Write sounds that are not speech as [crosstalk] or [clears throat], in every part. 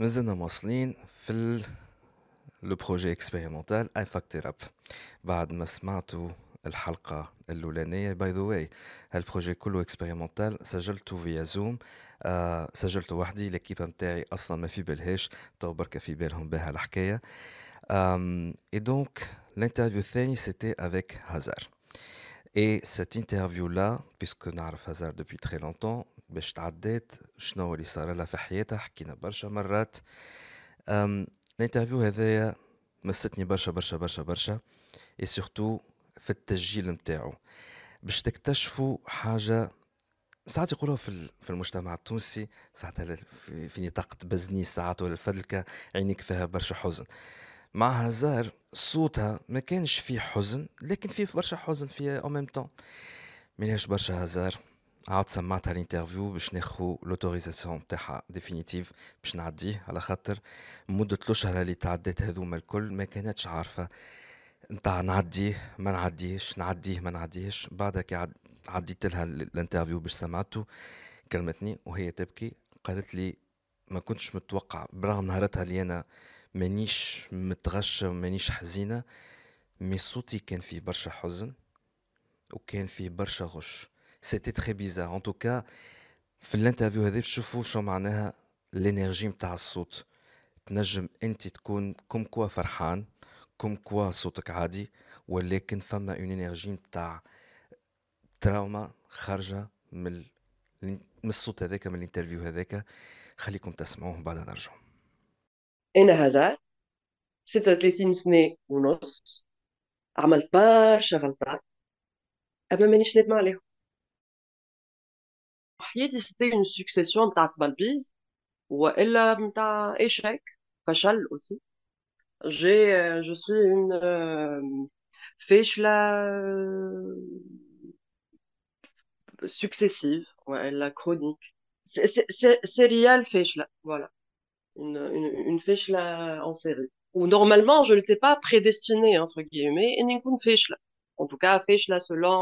مازلنا مواصلين في لو بروجي اكسبيريمونتال اي فاكتير اب بعد ما سمعتوا الحلقه الاولانيه باي ذا واي هالبروجي كله اكسبيريمونتال سجلته فيا زوم آه سجلته وحدي ليكيب نتاعي اصلا ما في بالهاش تو برك في بالهم بها الحكايه آم اي دونك الانترفيو الثاني سيتي افيك هازار اي سيت انترفيو لا بيسكو نعرف هازار depuis très longtemps, باش تعدات شنو اللي صار لها في حياتها حكينا برشا مرات الانترفيو هذايا مستني برشا برشا برشا برشا اي سورتو في التسجيل نتاعو باش تكتشفوا حاجه ساعات يقولوها في في المجتمع التونسي ساعات في نطاق بزني ساعات ولا الفدلكة عينيك فيها برشا حزن مع هزار صوتها ما كانش فيه حزن لكن فيه برشا حزن فيه او ميم طون ملهاش برشا هزار عاود سمعتها الانترفيو باش ناخو لوتوريزاسيون تاعها ديفينيتيف باش نعديه على خاطر مدة الأشهر اللي تعدات هذوما الكل ما كانتش عارفة نتاع نعديه ما نعديهش نعديه ما نعديهش بعدها كي عديت لها الانترفيو باش سمعته كلمتني وهي تبكي قالت لي ما كنتش متوقع برغم نهارتها اللي انا مانيش متغشة مانيش حزينة مي صوتي كان فيه برشا حزن وكان فيه برشا غش سيتي تري بيزار ان توكا في الانترفيو هذه تشوفوا شو معناها الانرجي نتاع الصوت تنجم انت تكون كوم كوا فرحان كوم كوا صوتك عادي ولكن فما اون انرجي نتاع تراوما خارجه من من الصوت هذاك من الانترفيو هذاك خليكم تسمعوه بعد نرجع انا هزار 36 سنه ونص عملت برشا غلطات اما مانيش نادمه عليهم حياتي c'était une succession de تاع ou والا un échec fachal aussi j'ai euh, je suis une euh, fêche euh, successive successive la chronique c'est réel là voilà une une une en série ou normalement je n'étais pas prédestinée entre guillemets et une là en tout cas là selon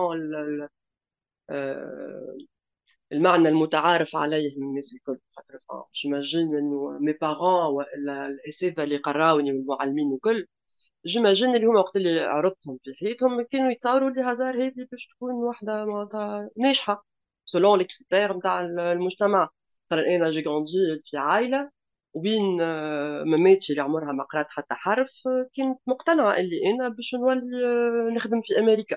المعنى المتعارف عليه من الناس الكل خاطر جيماجين انه مي بارون ولا الاساتذه اللي قراوني والمعلمين الكل جيماجين اللي هما وقت اللي عرضتهم في حياتهم كانوا يتصوروا اللي هازار هذه باش تكون واحده معناتها ناجحه سولون لي كريتير نتاع المجتمع مثلا انا جي غوندي في عائله وبين آه، مماتي اللي عمرها ما قرات حتى حرف آه، كنت مقتنعه اللي انا باش نولي آه، نخدم في امريكا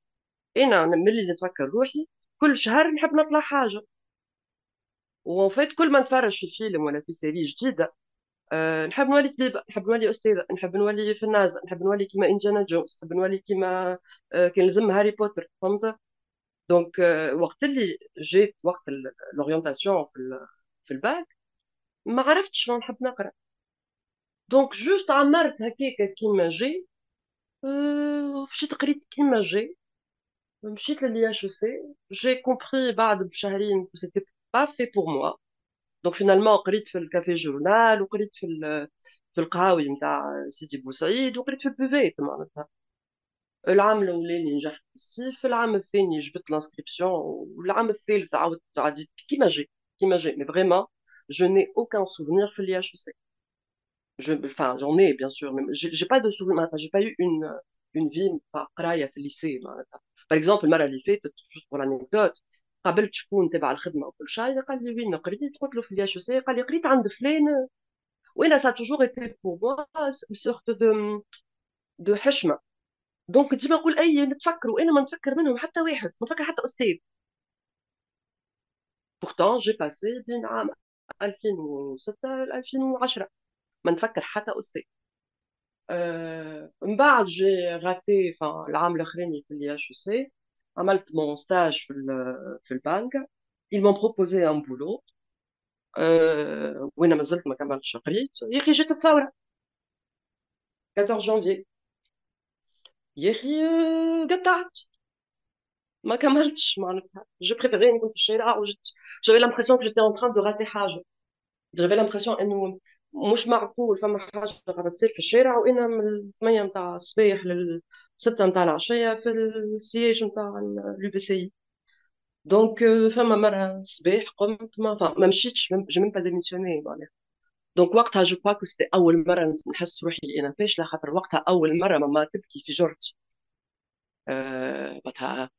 انا إيه، نعم، ملي نتفكر روحي كل شهر نحب نطلع حاجه وفيت كل ما نتفرج في فيلم ولا في سيري جديده آه، نحب نولي طبيبه نحب نولي استاذه نحب نولي في النازة. نحب نولي كيما انجانا جونز نحب نولي كيما آه، كان لازم هاري بوتر فهمت دونك آه، وقت اللي جيت وقت لورينتاسيون في في الباك ما عرفتش شنو نحب نقرا دونك جوست عمرت هكاك كيما جي أه مشيت قريت كيما جي je suis allée à l'IHEC, j'ai compris bah, que c'était pas fait pour moi. Donc finalement, j'ai lu le café journal, j'ai lu le café de ah, Sidi Boussaïd, j'ai lu le buvet. L'année hein. euh, où j'ai eu l'année de l'INJAF, l'année dernière, j'ai fait eu l'inscription, l'année dernière, j'ai eu l'année qui m'a dit, qui m'a dit, mais vraiment, je n'ai aucun souvenir de je Enfin, j'en ai, bien sûr, mais je pas de souvenir, je n'ai pas eu une, une vie, pas a à lycée. Maintenant. باغ اكزومبل المره اللي فاتت جوست بور انيكدوت قابلت شكون تبع الخدمه وكل شيء قال لي وين قريت قلت له في الياشو سي قال لي قريت عند فلان وانا سا توجور ايتي بور موا سورت دو دو حشمه دونك ديما نقول اي نتفكر وانا ما نفكر منهم حتى واحد ما نفكر حتى استاذ بورتون جي باسي بين عام 2006 ل 2010 ما نفكر حتى استاذ euh, bah, j'ai raté enfin l'âme le l'IHEC, j'ai mal mon stage le, le banque ils m'ont proposé un boulot euh, où il m'a dit que je n'ai pas de chagrin, il 14 janvier. Il y a pas Je préférais une chagrin. J'avais l'impression que j'étais en train de rater Hajj. J'avais l'impression مش معقول فما حاجه قاعده تصير في الشارع وانا من الثمانية نتاع الصباح لل 6 نتاع العشيه في السياج نتاع اليو بي سي دونك euh, فما مره الصباح قمت ما ما مشيتش جيم با ديميسيوني معناها دونك وقتها جو كوا سيتي اول مره نحس روحي انا فاشله خاطر وقتها اول مره ماما تبكي في جرتي أه euh, وقتها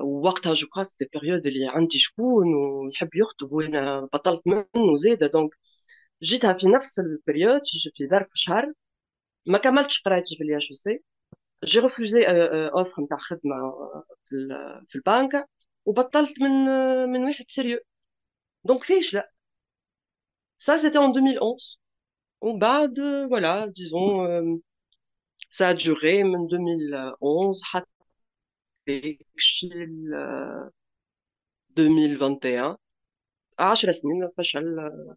وقتها جو كوا سيتي بيريود اللي عندي شكون ويحب يخطب وانا بطلت منه زاده دونك J'étais à la même période, il y a un mois, je n'ai pas fini mon j'ai refusé l'offre de travail à la banque et j'ai men men une personne sérieuse. Donc, il n'y Ça, c'était en 2011. bas de voilà, disons, euh، ça a duré de 2011 jusqu'en 2021. 10 ans de fausses.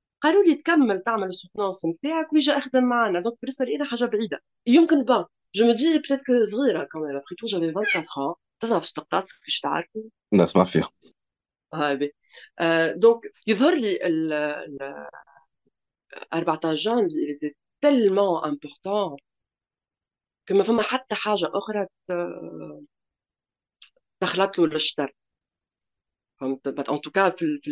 قالوا لي تكمل تعمل السوتنونس نتاعك ويجا اخدم معنا دونك بالنسبه لي انا حاجه بعيده يمكن با جو مو دي بليت كو صغيره كمان ابخي تو جافي 24 ans تسمع في التقطات كيفاش تعرفوا نسمع فيها هاي دونك يظهر لي ال 14 جان تلمون امبورتون كما فما حتى حاجه اخرى تخلط له للشتر فهمت ان توكا في في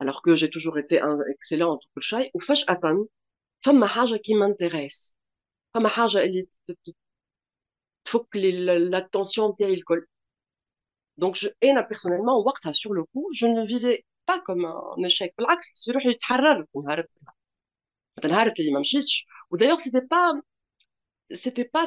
alors que j'ai toujours été un excellent en à شيء femme ma Mahaja qui m'intéresse فما haja, qui faut que l'attention le donc je, là personnellement sur le coup je ne vivais pas comme un échec بالعكس في c'était pas c'était pas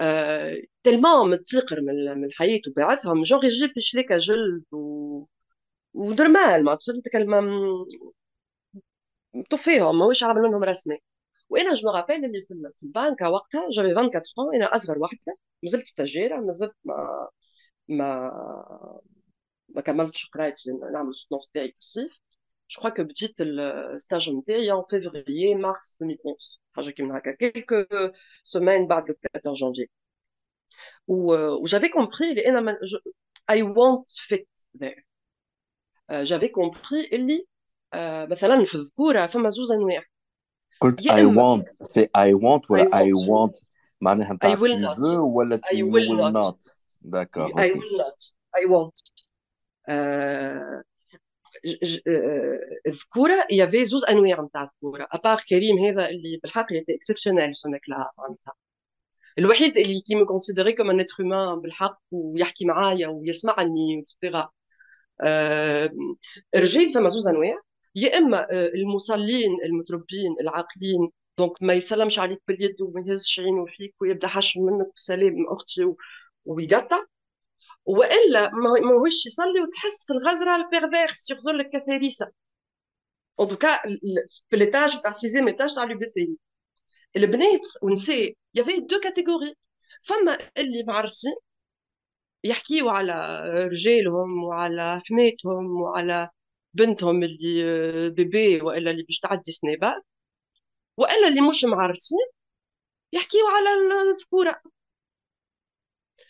آه، تلما متيقر من من حياته بعثهم جون يجي في شريكه جلد و ودرمال ما فهمت كلمه طفيهم ماهوش عامل منهم رسمي وانا جو رابيل اللي في البنكه وقتها جافي 24 انا اصغر وحده مازلت ستاجيره مازلت ما ما ما كملتش قرايتي نعمل السطنوس تاعي في الصيف je crois que بديت le euh, stage en février mars 2011 حاجه quelques semaines bas le 14 janvier où, euh, où j'avais compris اللي انا je, I won't fit there euh, j'avais compris اللي dit مثلا في الذكوره فما زوز انواع قلت I want سي I want ولا I, I want, want. معناها نتاع I will not I will, not, not. d'accord I will not I want euh الذكوره آه، في زوز انواع نتاع ذكوره ابار كريم هذا اللي بالحق اللي اكسبسيونيل سونك لا معناتها الوحيد اللي كي مكونسيدري كوم ان اتر هومان بالحق ويحكي معايا ويسمعني وتستيغا الرجال رجال فما زوز انواع يا اما آه، المصلين المتربين العاقلين دونك ما يسلمش عليك باليد وما يهزش عينه فيك ويبدا حشم منك سلام اختي ويقطع والا ما هوش يصلي وتحس الغزره البيرفير سيغزو لك كثيريسه ان توكا في ليتاج تاع سيزيم ايتاج تاع لو بي سي البنات ونساء يافي دو كاتيغوري فما اللي معرسين يحكيو على رجالهم وعلى حماتهم وعلى بنتهم اللي آه، بيبي والا اللي باش تعدي سنابه والا اللي مش معرسين يحكيو على الذكوره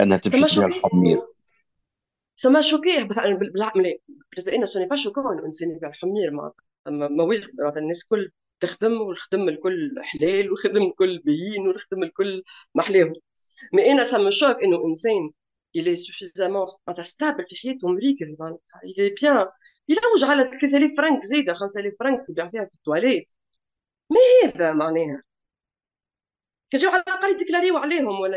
انها تمشي فيها الحمير سما شوكيه بس انا بالنسبه لنا سوني با شوكون انسان يبيع الحمير ما ما معناتها الناس الكل تخدم والخدم الكل حلال والخدم الكل بيين والخدم الكل محلاه مي انا سما شوك انه انسان إلي est معناتها ستابل في حياته مريكل إلي بيان إلا وجع على 3000 فرنك زايده 5000 فرنك يبيع فيها في التواليت ما هذا معناها كان على الاقل يديكلاريو عليهم ولا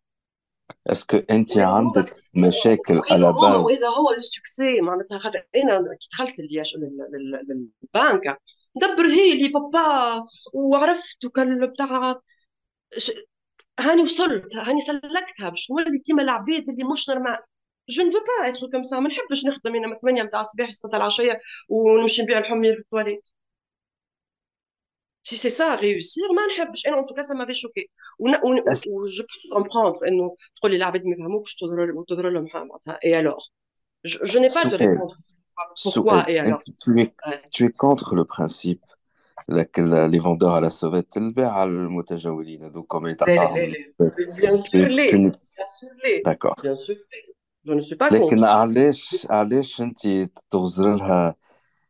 اسكو انت عندك مشاكل على باز واذا هو لو سكسي معناتها خاطر انا إيه نعم، كي دخلت للياش للبنك دبر هي لي بابا وعرفت وكان بتاع هاني وصلت هاني سلكتها باش نولي كيما العباد اللي مش نورمال جو نفو با اتر كوم سا ما نحبش نخدم انا من 8 نتاع الصباح 6 العشيه ونمشي نبيع الحمير في التواليت Si c'est ça, réussir, hein, en tout cas, ça m'avait choqué. Je peux comprendre. Et alors Je, n'ai pas de réponse. Pourquoi et alors tu es, contre le principe que les vendeurs à la sauvette, hein, donc comme les Bien sûr, les. D'accord. Bien sûr, Je ne suis pas contre. Hein,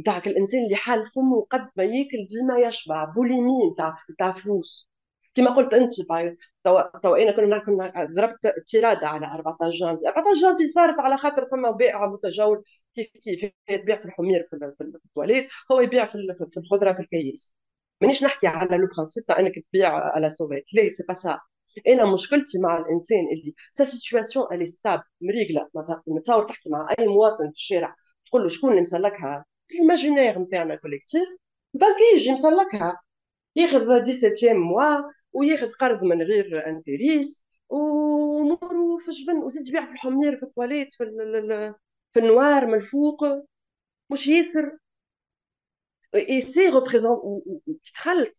نتاعك الانسان اللي حال فمه قد ما ياكل ديما يشبع بوليمي نتاع نتاع فلوس كما قلت انت تو انا كنا كنا ضربت تيراد على 14 جانفي 14 جانفي صارت على خاطر فما بائع متجول كيف كيف يبيع في الحمير في, التواليت هو يبيع في الخضره في الكيس مانيش نحكي على لو برانسيب تاع انك تبيع على سوفيت لا سي با سا انا مشكلتي مع الانسان اللي سا سيتواسيون الي ستاب مريقله متصور تحكي مع اي مواطن في الشارع تقول له شكون اللي مسلكها في الماجينير نتاعنا كوليكتيف بركي يجي مسلكها ياخذ 17 موا وياخذ قرض من غير انتريس ومورو في الجبن وزيد يبيع في الحمير في التواليت في, في النوار من الفوق مش ياسر اي سي représenté ou تخلت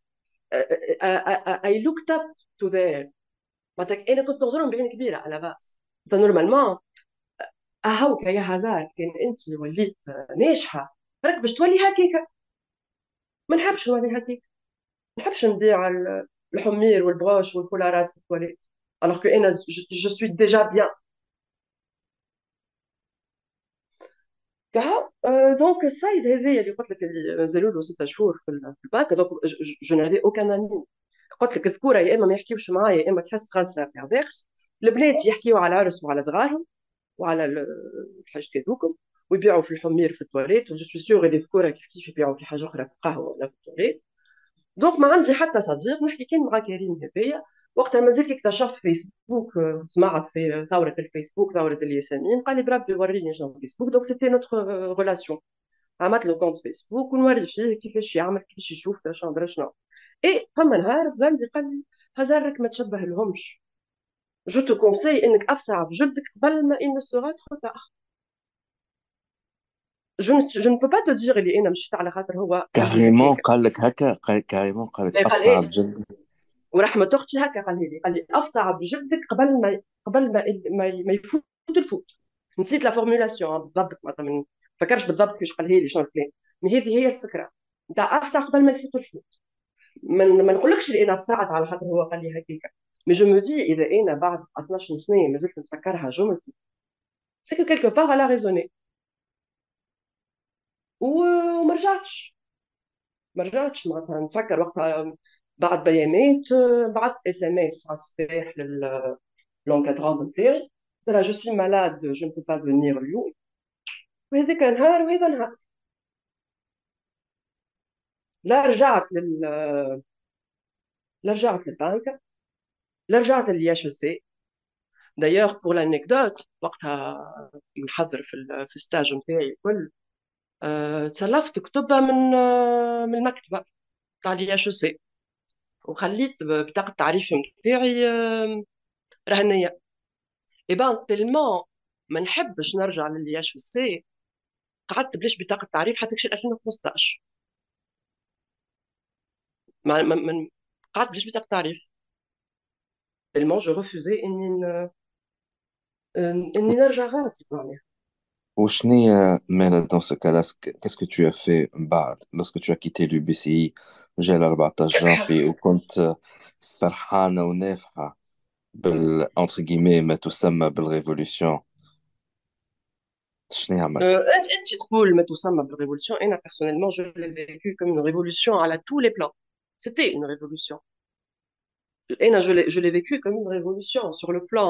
euh, euh, euh, I looked up to there معناتها انا كنت نظرهم بعين كبيره على باس نورمالمون هاو يا هازار كان انت وليت ناجحه راك باش تولي هكاكا ما نحبش نولي هكاكا ما نحبش نبيع الحمير والبروش والكولارات في alors que انا جو سوي ديجا بيان كها دونك الصيد هذايا اللي قلت لك اللي له ستة شهور في الباك دونك جو نافي اوكان اني قلت لك الذكوره يا اما ما يحكيوش معايا يا اما تحس خاسره في عباقس البنات يحكيو على العرس وعلى صغارهم وعلى الحاجات هذوكم ويبيعوا في الحمير في التواليت وجو سوي سيغ اللي ذكورة كيف كيف يبيعوا في حاجة أخرى في القهوة ولا في التواليت دونك ما عندي حتى صديق نحكي كان مع كريم هذايا وقتها مازال اكتشف فيسبوك سمعت في ثورة الفيسبوك ثورة الياسمين قال لي بربي وريني شنو فيسبوك دونك سيتي نوتخ غولاسيون عملت له كونت فيسبوك ونوري فيه كيفاش يعمل كيفاش يشوف شنو شنو اي فما نهار زلمي قال لي هزارك ما تشبه لهمش جو تو كونساي انك افسع بجدك قبل ما ان سوغا تخو تاخر je ne, je ne peux pas te dire انا مشيت على خاطر هو كاريمون قال لك هكا كاريمون قال لك افصع بجدك ورحمة اختي هكا قال لي قال لي افصع بجدك قبل ما قبل ما ما يفوت الفوت نسيت لا فورمولاسيون آه، بالضبط معناتها ما فكرش بالضبط كيفاش قالها لي شنو الكلام مي هذه هي الفكره نتاع افصع قبل ما يفوت الفوت ما, ما نقولكش اللي انا فصعت على خاطر هو قال لي هكاك مي جو مو دي اذا انا بعد 12 سنه مازلت نتفكرها جملتي سكو كيلكو بار على ريزوني وما رجعتش ما رجعتش معناتها نفكر وقتها بعد بيانات بعثت اس ام اس على الصباح للونكادرون نتاعي قلت لها جو سوي مالاد جو نبو با فونير اليوم وهذاك نهار وهذا نهار لا رجعت لل لا رجعت للبنك لا رجعت للياش سي دايوغ بور لانيكدوت وقتها نحضر في ال... في الستاج نتاعي الكل تسلفت كتبها من من المكتبة تاع لي اش سي وخليت بطاقة التعريف نتاعي آه، رهنية اي بان تلمون ما نحبش نرجع للي اش سي قعدت بلاش بطاقة تعريف حتى كشي 2015 ما من قعدت بلاش بطاقة تعريف تلمون جو رفوزي اني آه، اني نرجع غلط معناها يعني. Ou chenille, euh, dans ce cas-là, qu'est-ce que tu as fait بعد bah, lorsque tu as quitté l'UBCI J'ai l'arbatage J'ai fait وكنت فرحانة ونافحة entre guillemets ما تسمى بالريفولوسيون شنو mais tout ça, ma révolution, et personnellement, je l'ai vécu comme une révolution à tous les plans. C'était une révolution. Et là, je l'ai, je l'ai vécu comme une révolution sur le plan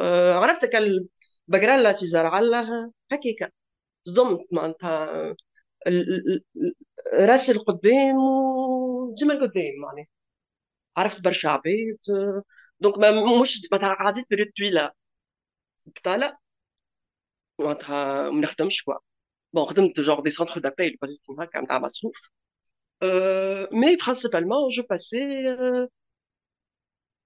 آه، عرفت كال بقرا لها تزرع لها هكيك صدمت معناتها راسي لقدام وديما لقدام معناها يعني. عرفت برشا عباد دونك مش معناتها عديت بريود طويله بطاله معناتها ما نخدمش كوا بون خدمت جور دي سونتر دابيل بس هكا نتاع مصروف مي برانسيبالمون جو باسي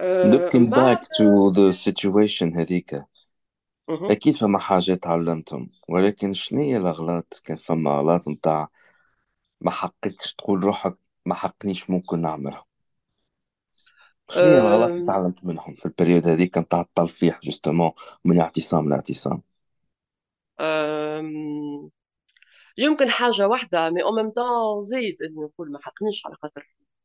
آه، looking back to the situation هذيك اكيد فما حاجه تعلمتهم ولكن شنو الاغلاط كان فما اغلاط نتاع ما حقكش تقول روحك ما حقنيش ممكن نعملها شنو الاغلاط اللي آه، تعلمت منهم في البريود هذيك نتاع التلفيح جوستومون من اعتصام لاعتصام يمكن حاجه واحده مي او ميم زيد انه نقول ما حقنيش على خاطر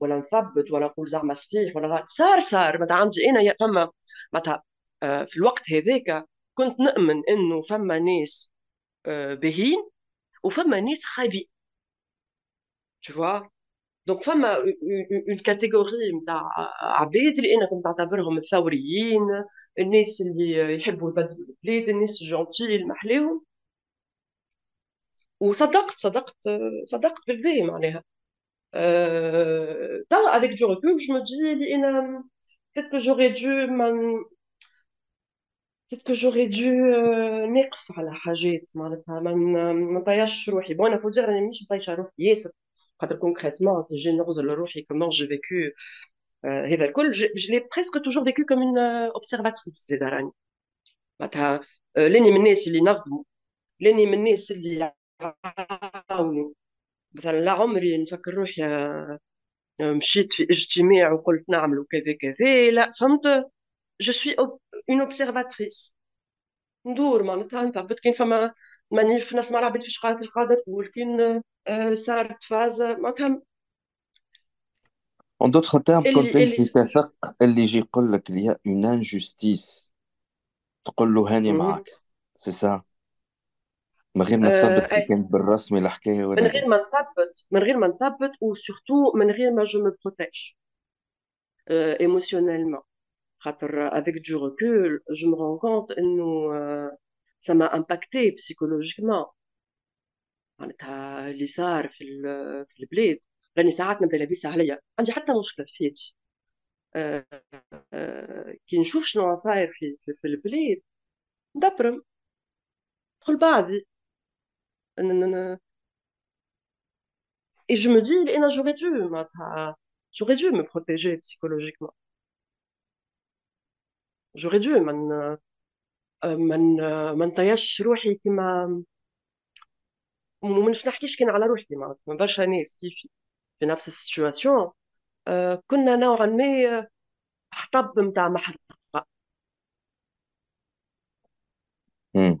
ولا نثبت ولا نقول زعما صحيح ولا صار صار ما عندي انا فما معناتها آه، في الوقت هذاك كنت نؤمن انه فما ناس آه، باهين وفما ناس خايبين تشوفوا دونك فما اون كاتيجوري نتاع عباد اللي انا كنت نعتبرهم الثوريين الناس اللي يحبوا يبدلوا البلاد الناس الجونتي المحلاهم وصدقت صدقت آه، صدقت بالذي معناها euh, avec du recul, je me dis, euh, peut-être que j'aurais dû, peut-être que j'aurais dû, euh, n'est-ce Bon, il faut dire, je suis pas Pas concrètement, j'ai généreuse de la et comment j'ai vécu, euh, je, je l'ai presque toujours vécu comme une euh, observatrice, euh, c'est d'arane. Bah, euh, l'ennemi, c'est l'inardou. L'ennemi, c'est l'inardou. مثلا لا عمري نفكر روحي آه، آه، مشيت في اجتماع وقلت نعملوا كذا كذا لا فهمت جو سوي اون اوبسيرفاتريس ندور معناتها نثبت كاين فما مانيف نسمع العباد فاش قالت القاده تقول كاين صارت آه، فاز معناتها اون دوتر تيرم كنت انت تثق اللي يجي يقول لك اللي هي اون انجستيس تقول له هاني mhm. معاك سي سا من غير ما آه، نثبت أه... كانت بالرسمي الحكايه ولا من إيه. غير ما نثبت من غير ما نثبت وسورتو من غير ما جو مو بروتيج ايموسيونيلمون خاطر افيك دو ريكول جو مو رون كونت انه سا ما امباكتي بسيكولوجيكمون معناتها اللي صار في في البلاد راني ساعات نبدا لابسه عليا عندي حتى مشكله في حياتي آه، كي نشوف شنو صاير في, في, في البلاد ندبرم ندخل بعضي Et je me dis, Léna, eh ben, j'aurais dû, j'aurais dû me protéger psychologiquement. J'aurais dû, man, euh, man, euh, man, tayash, rouhi, kima, m'a, mon, je n'arrive qu'à la rouhi, ma, ma, ma, chané, ce qui fait, je n'ai pas cette situation, euh, qu'on n'a, on a, on a, on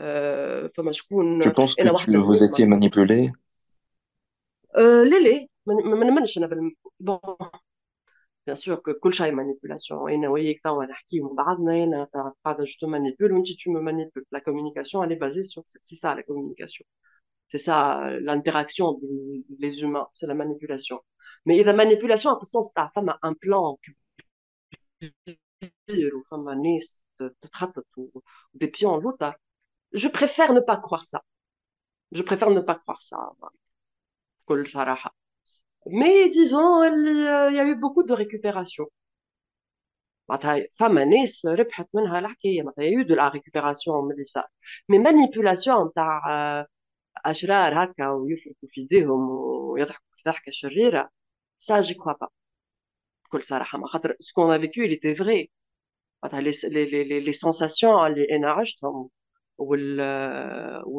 je pense que vous étiez manipulé euh lé. bien sûr que tout est manipulation et hein, pas si tu me manipules la communication elle est basée sur c'est ça la communication c'est ça l'interaction des les humains c'est la manipulation mais la manipulation en fait sens ta femme a un plan que... ou femme a ou des pions en l'autre je préfère ne pas croire ça. Je préfère ne pas croire ça. Mais disons, il y a eu beaucoup de récupération. Il y a eu de la récupération, ça. Mais manipulation, euh, ça, j'y crois pas. Ce qu'on a vécu, il était vrai. Les, les, les sensations, les ou,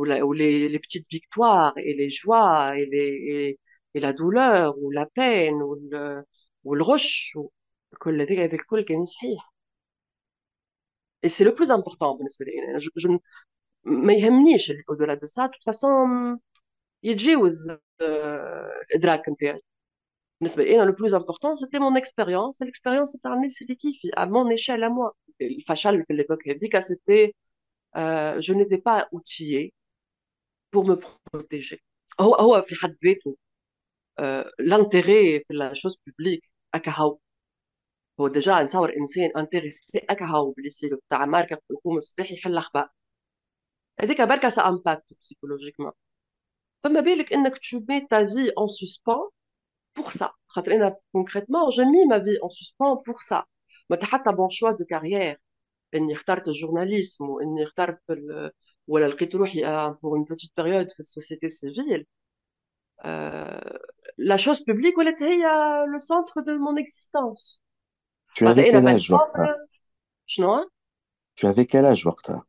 les, petites victoires et les joies et, les, et, la douleur ou la peine ou le, ou le roche ou et c'est le plus important je, je, je mais ne au-delà de ça de toute façon il y a le le plus important c'était mon expérience l'expérience c'est permis c'est qui à mon échelle à moi le fachal que l'époque dit que c'était euh, je n'étais pas outillée pour me protéger. Euh, l'intérêt dans la chose publique أكهو هو ديجا نتصور انسان انتريسي تاع ماركه هذيك سا امباكت tu mets ta vie en suspens pour ça concrètement j'ai mis ma vie en suspens pour ça as un bon choix de carrière et j'ai choisi le journalisme ou j'ai choisi ou le Qatar pour une petite période société civile la chose publique elle était le centre de mon existence tu avais quel âge toi pas. tu avais quel âge à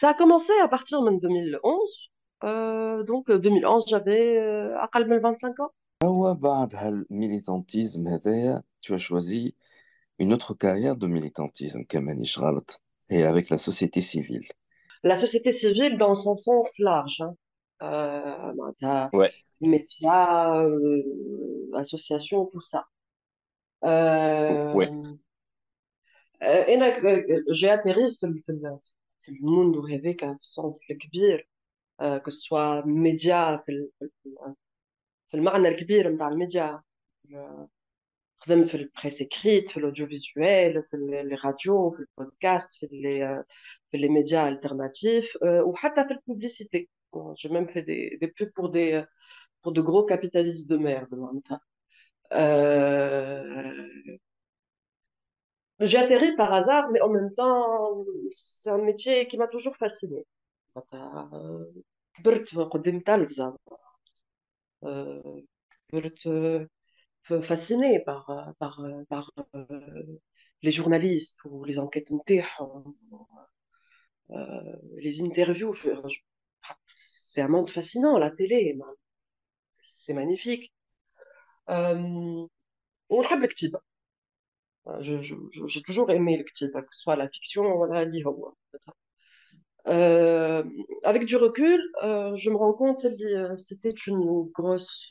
ça a commencé à partir de 2011 Donc, donc 2011 j'avais à 25 ans ou après militantisme tu as choisi une autre carrière de militantisme, Kaman Ishralat, et avec la société civile. La société civile dans son sens large. Hein. Euh, médias, euh, associations, tout ça. Euh... euh j'ai atterri dans le monde où un sens le kibir, euh, que ce soit médias في dans le le الميديا même fait la presse écrite, faire l'audiovisuel, faire les, radios, la le podcast, de euh, les, médias alternatifs, euh, ou de la publicité. J'ai même fait des, pubs pour des euh, pour de gros capitalistes de merde. J'ai atterri par hasard, mais en même temps, c'est un métier qui m'a toujours fasciné. Euh fasciné par, euh, par, euh, par euh, les journalistes ou les enquêtes les interviews. Ah, c'est un monde fascinant, la télé. C'est magnifique. on aime le ktib. J'ai toujours aimé le ktib, que ce soit la fiction voilà la livre. avec du recul, je me rends compte que eh c'était une grosse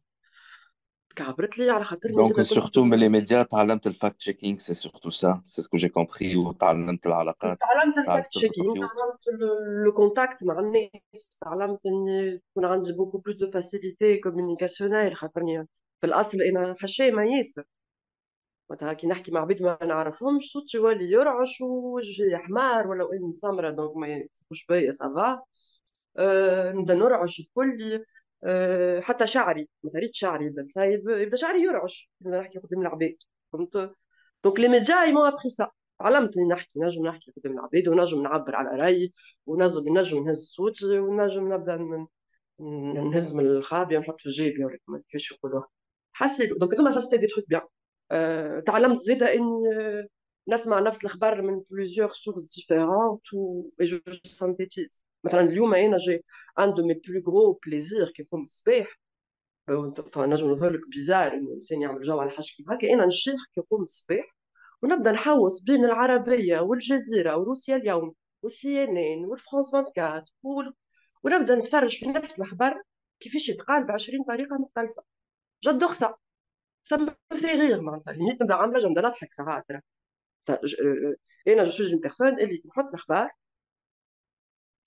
كعبرت لي على خاطر دونك سورتو من لي ميديا تعلمت الفاكت تشيكينغ سي سورتو سا سي سكو جي كومبري وتعلمت العلاقات تعلمت الفاكت تشيكينغ تعلمت لو كونتاكت مع الناس تعلمت اني تكون عندي بوكو بلوس دو فاسيليتي كومينيكاسيونيل خاطرني في الاصل انا حشيمة ياسر معناتها كي نحكي مع عباد ما نعرفهمش صوتي يولي يرعش وجهي حمار ولو اني سمره دونك ما يخش بيا سافا آه، نبدا نرعش الكل آه، حتى شعري ما تريد شعري يبدا يبدا شعري يرعش كنا نحكي قدام العباد فهمت دونك لي ميديا مو ابخي سا تعلمت اني نحكي نجم نحكي قدام العباد ونجم نعبر على رايي ونجم نجم نهز صوتي ونجم نبدا نهز من الخابيه نحط في جيبي ولا ما كيفاش يقولوها حسيت دونك هذوما سا دي تخيك بيان آه، تعلمت زيدا اني آه، نسمع نفس الخبر من بليزيور سورس ديفيرونت و جو سانتيتيز مثلا اليوم انا جاي عنده مي بلو غرو بليزير كي نقوم الصباح نجم نظهر لك بيزار انه الانسان يعمل جو على حاجه كيما هكا انا نشيخ كي نقوم الصباح ونبدا نحوس بين العربيه والجزيره وروسيا اليوم والسي ان ان والفرانس 24 ونبدا نتفرج في نفس الاخبار كيفاش يتقال ب 20 طريقه مختلفه جد خصع سما في غير معناتها يعني نبدا عامله نبدا نضحك ساعات انا جو سوي اون بيرسون اللي نحط الاخبار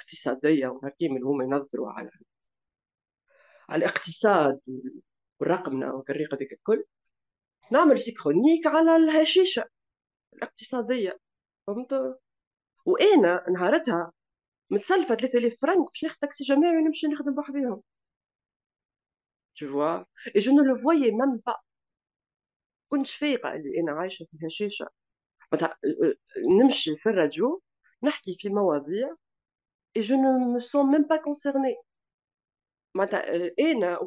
اقتصادية وهكي من هما ينظروا على على الاقتصاد والرقمنة نعم، وكالريقة ذيك الكل نعمل في كرونيك على الهشيشة الاقتصادية فهمت وأنا نهارتها متسلفة 3000 فرنك باش ناخذ تاكسي جماعي ونمشي نخدم بوحديهم tu vois et je ne le voyais même pas كنت فايقة اللي أنا عايشة في الهشيشة آه، آه، نمشي في الراديو نحكي في مواضيع et je ne me sens même pas concernée. Euh, elle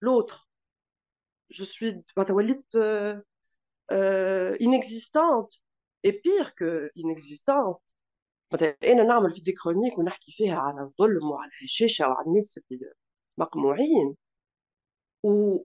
l'autre. Je suis euh, euh, inexistante et pire que inexistante. Et on a faire des chroniques, on ah, a fait la chèche, la la Ou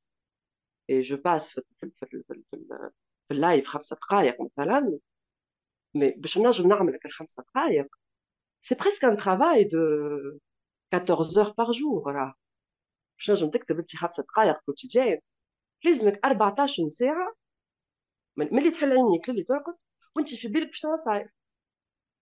اي جو باس في في في, في اللايف خمسة دقائق مثلا مي باش نجم نعمل هكا خمس دقائق سي بريسك ان ترافاي دو 14 اور بار جور راه باش نجم تكتب انت خمس دقائق كوتيديان لازمك 14 ساعة من ملي تحل عينيك للي ترقد وانت في بالك شنو صاير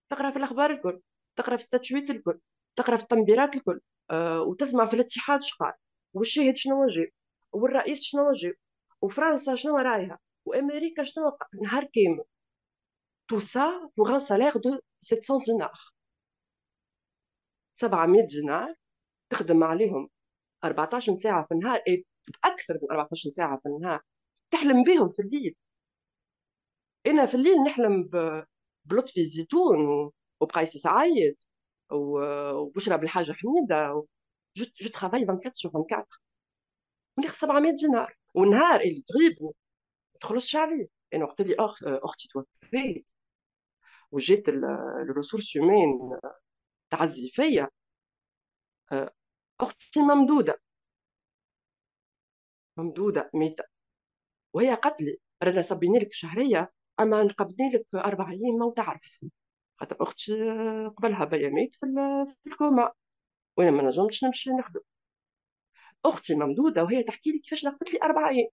تقرا في الاخبار الكل تقرا في ستاتويت الكل تقرا في التنبيرات الكل أه وتسمع في الاتحاد شقال والشاهد شنو جاب والرئيس شنو جاب وفرنسا شنو رايها وامريكا شنو نهار كامل تو سا بوغ ان سالير دو 700 دينار 700 دينار تخدم عليهم 14 ساعة في النهار اي أكثر من 14 ساعة في النهار تحلم بهم في الليل أنا في الليل نحلم بلطفي زيتون وبقيس سعيد وبشرب الحاجه حميدة جو ترافاي 24 سور 24 وناخذ 700 دينار والنهار اللي تغيبني ما تخلصش عليه انا وقت اللي أخ... آه، اختي توفيت وجات الريسورس يومين آه، تعزي فيا آه، اختي ممدوده ممدوده ميته وهي قالت لي رانا صبينا لك شهريه اما نقبلنا لك اربع ايام ما تعرف خاطر اختي قبلها بيا مات في الكوما وانا ما نجمتش نمشي نخدم اختي ممدوده وهي تحكي لي كيفاش نقبت لي اربع ايام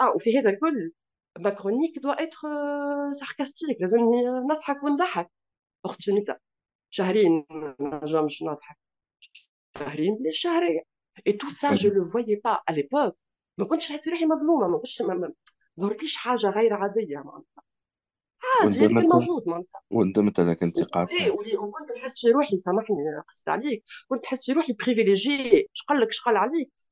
اه وفي هذا الكل ماكرونيك دو دوا اتر ساركاستيك لازم نضحك ونضحك اختي نتا شهرين ما نجمش نضحك شهرين بلا شهريه اي تو سا جو لو فوي با ا ليبوك ما كنتش نحس روحي مظلومه ما كنتش ما ظهرتليش حاجه غير عاديه معناتها عادي آه، موجود معناتها وندمت على كنت اي وكنت نحس في روحي سامحني قصدت عليك كنت نحس في روحي بريفيليجي شقلك شقل عليك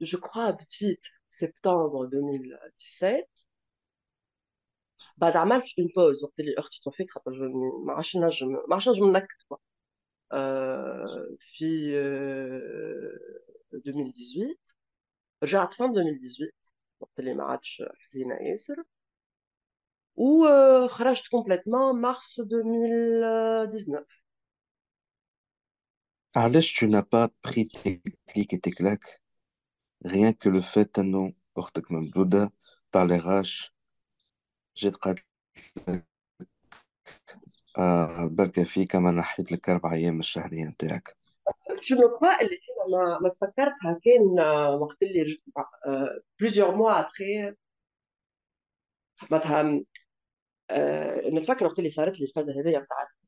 je crois, à petit septembre 2017, بعد عملت اون بوز وقت اللي اختي توفيت خاطر ما عادش نجم ما عادش نجم نكت كوا في 2018 رجعت فان 2018 وقت اللي ما عادش حزينه ياسر وخرجت كومبليتمون مارس 2019 علاش tu n'as pas pris tes clics et tes claques rien que le fait انه اختك ممدودة طالعاش جات قالت لك آه بركة فيك ما نحيت لك أربع أيام من الشهرية نتاعك جو نوت اللي انا ما تفكرتها كان وقت اللي جيت بليزيور موا ابخي معناتها نتفكر وقت اللي صارت لي الفازه هذيا نتاع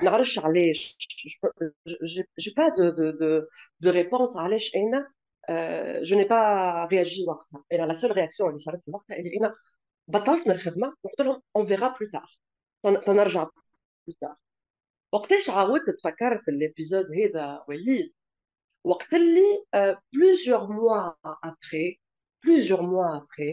Je n'ai pas de, réponse à euh, je n'ai pas réagi la seule réaction on verra plus tard تنرجع plus tard هذا euh, plusieurs mois après plusieurs mois après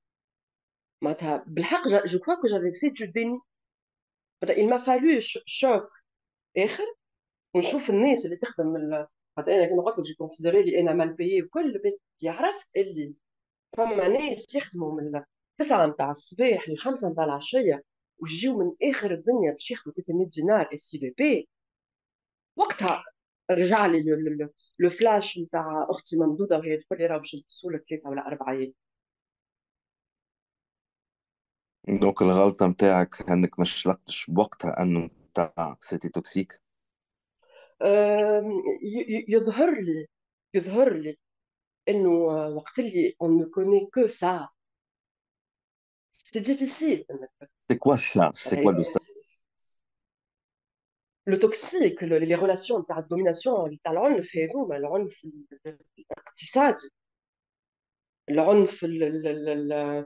je crois que j'avais fait du déni. Il m'a fallu choc. On chauffe le nez, c'est les que j'ai considéré وكل mal payé اللي فما ناس يخدموا من تسعة متاع الصباح لخمسة متاع العشية ويجيو من آخر الدنيا باش ياخذوا 300 دينار اس بي بي وقتها رجع لي لو فلاش نتاع أختي ممدودة وهي تقول لي راه باش نلبسوا لك ثلاثة ولا أربعة Donc le ghalta ntaak c'était toxique il y a on ne connaît que ça C'est difficile C'est quoi ça c'est le toxique les relations de domination fait mais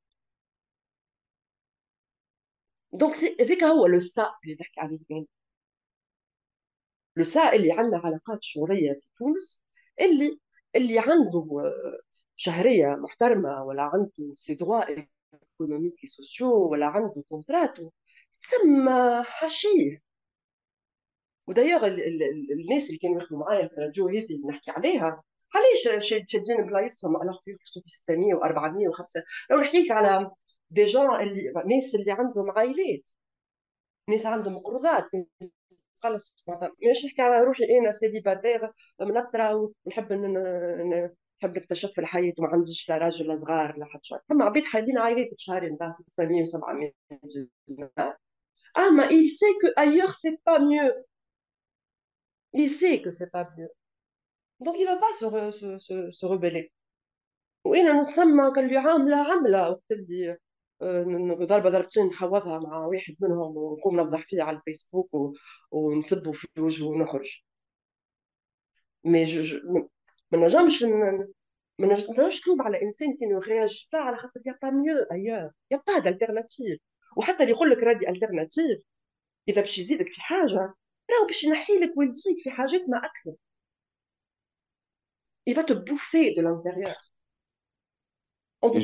دونك هذاك هو لو سا اللي نحكي عليه اليوم لو سا اللي عندنا علاقات شوريه في تونس اللي اللي عنده آه، شهريه محترمه ولا عنده سي دوا ايكونوميكي سوسيو ولا عنده كونتراتو تسمى حاشيه ودايوغ الناس اللي كانوا يخدموا معايا في الراديو هذه اللي نحكي عليها علاش شادين بلايصهم على خطوط 600 و400 و 500 لو نحكي لك على دي جون اللي ناس اللي عندهم عائلات ناس عندهم قروضات خلص مش نحكي على روحي انا سيدي سيليباتير منطره ونحب نحب نكتشف الحياه وما عنديش لا راجل لا صغار لا حد شيء فما عبيد حالين عائلات بشهرين نتاع 600 و700 دينار Ah, mais il sait que ailleurs c'est pas mieux. Il sait que c'est pas mieux. Donc il سو سو se, re, se, نتسمى قال لي عامله عامله وقت اللي ضربه ضربتين نحوضها مع واحد منهم ونقوم نفضح فيه على الفيسبوك ونسبه في وجهه ونخرج مي ما نجمش ما نجمش نلوم على انسان كان يخرج على خاطر يبقى ميو ايور يا دالترناتيف وحتى اللي يقول لك رادي الترناتيف اذا باش يزيدك في حاجه راهو باش ينحي لك ويزيدك في حاجات ما اكثر il تبوفي دو bouffer On peut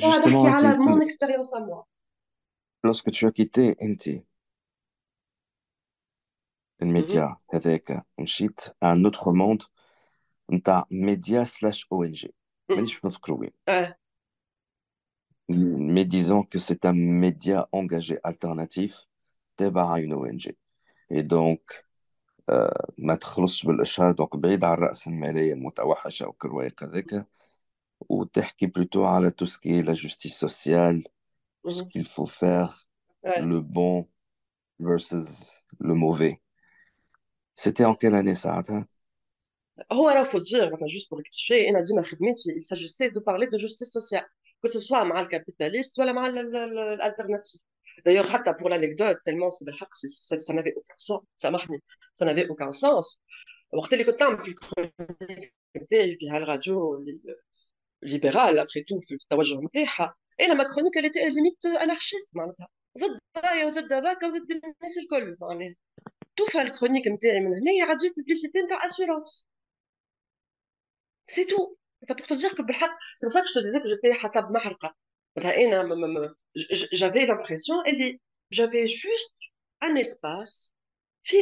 expérience à moi. Lorsque tu as quitté NT un média, mm-hmm. avec un un autre monde, un ta média slash ONG. Mm. Mais disons que c'est un média engagé alternatif, débarra une ONG. Et donc, euh, ou est plutôt la tout ce qui est la justice sociale, ce mhm. qu'il faut faire, le bon versus le mauvais. C'était en quelle année ça, hein? Oh, faut dire juste pour rectifier il s'agissait de parler de justice sociale que ce soit le capitaliste ou mal l'alternative D'ailleurs, pour l'anecdote, tellement c'est ça, ça n'avait aucun sens. Ça ça n'avait aucun sens. وقت اللي puis نعمل la euh, libérale, après tout, et la et la était elle était limite euh, anarchiste معناتها ضد tout وضد هذاك وضد الناس الكل معناها الكرونيك نتاعي pour te dire que bah, c'est pour ça que je te disais que j'étais bah, j'avais l'impression j'avais juste un espace في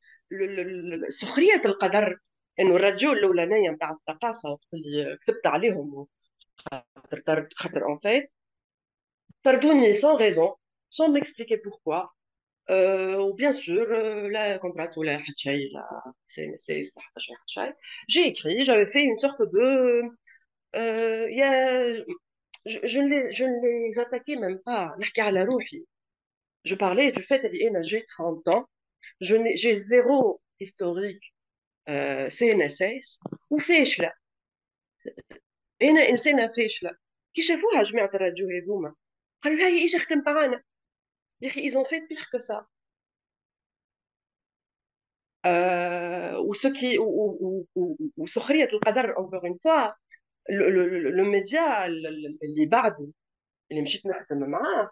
le sourire tel cadre, et nous rajoutons, le lane, il n'y a pas de papa, ça, c'est pas les hommes, en fait, pardonner sans raison, sans m'expliquer pourquoi, euh, ou bien sûr, euh, le contrat ou le Rachai, le c'est le partage de Rachai, j'ai écrit, j'avais fait une sorte de... Euh, je ne les attaquais même pas, la Kalarufi, je parlais du fait qu'elle est négée 30 ans j'ai zéro historique CNSS où انا انسانه فاشله كي شافوها جماعه قالوا معانا يا ils ont fait pire que ça وسكي القدر le اون فوا لو ميديا اللي les اللي مشيت معاه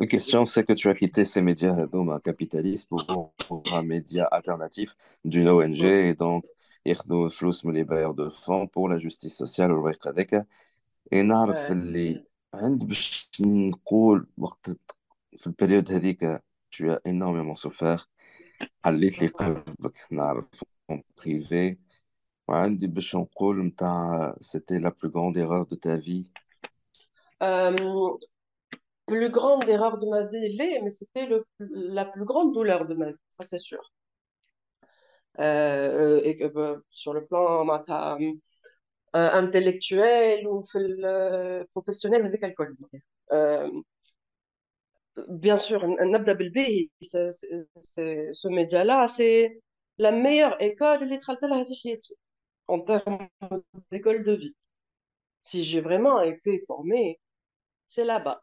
La question, c'est que tu as quitté ces médias un capitalisme pour, un média alternatif d'une ONG et donc يخدموا فلوس من de fonds pour la justice sociale et Rwanda. Et اي نعرف اللي عند période, نقول وقت في période هذيك tu as énormément souffert حليت les قلبك نعرف en privé باش نقول c'était la plus grande erreur de ta vie euh, plus grande erreur de ma vie, mais c'était la plus grande douleur de ma vie, ça c'est sûr. Euh, euh, et que bah, sur le plan bah, hum, intellectuel ou professionnel avec alcool. Euh, bien sûr, Nabda c'est ce média-là, c'est la meilleure école, les traces de la vie en termes d'école de vie. Si j'ai vraiment été formée, c'est là-bas.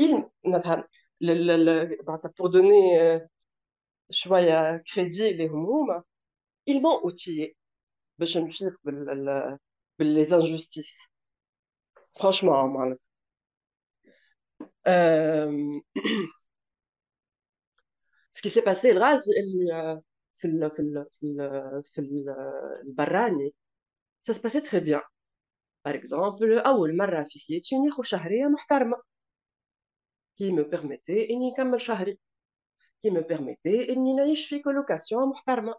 Ben, pour donner euh, choix euh, crédit les hommes ben, ils m'ont outillé ben, je me les injustices franchement euh, [clears throat] ce qui s'est passé le dans le ça se passait très bien par exemple au le marra fiyet une qui me permettait اني نكمل شهري qui me permettait اني نعيش في كولوكاسيون محترمه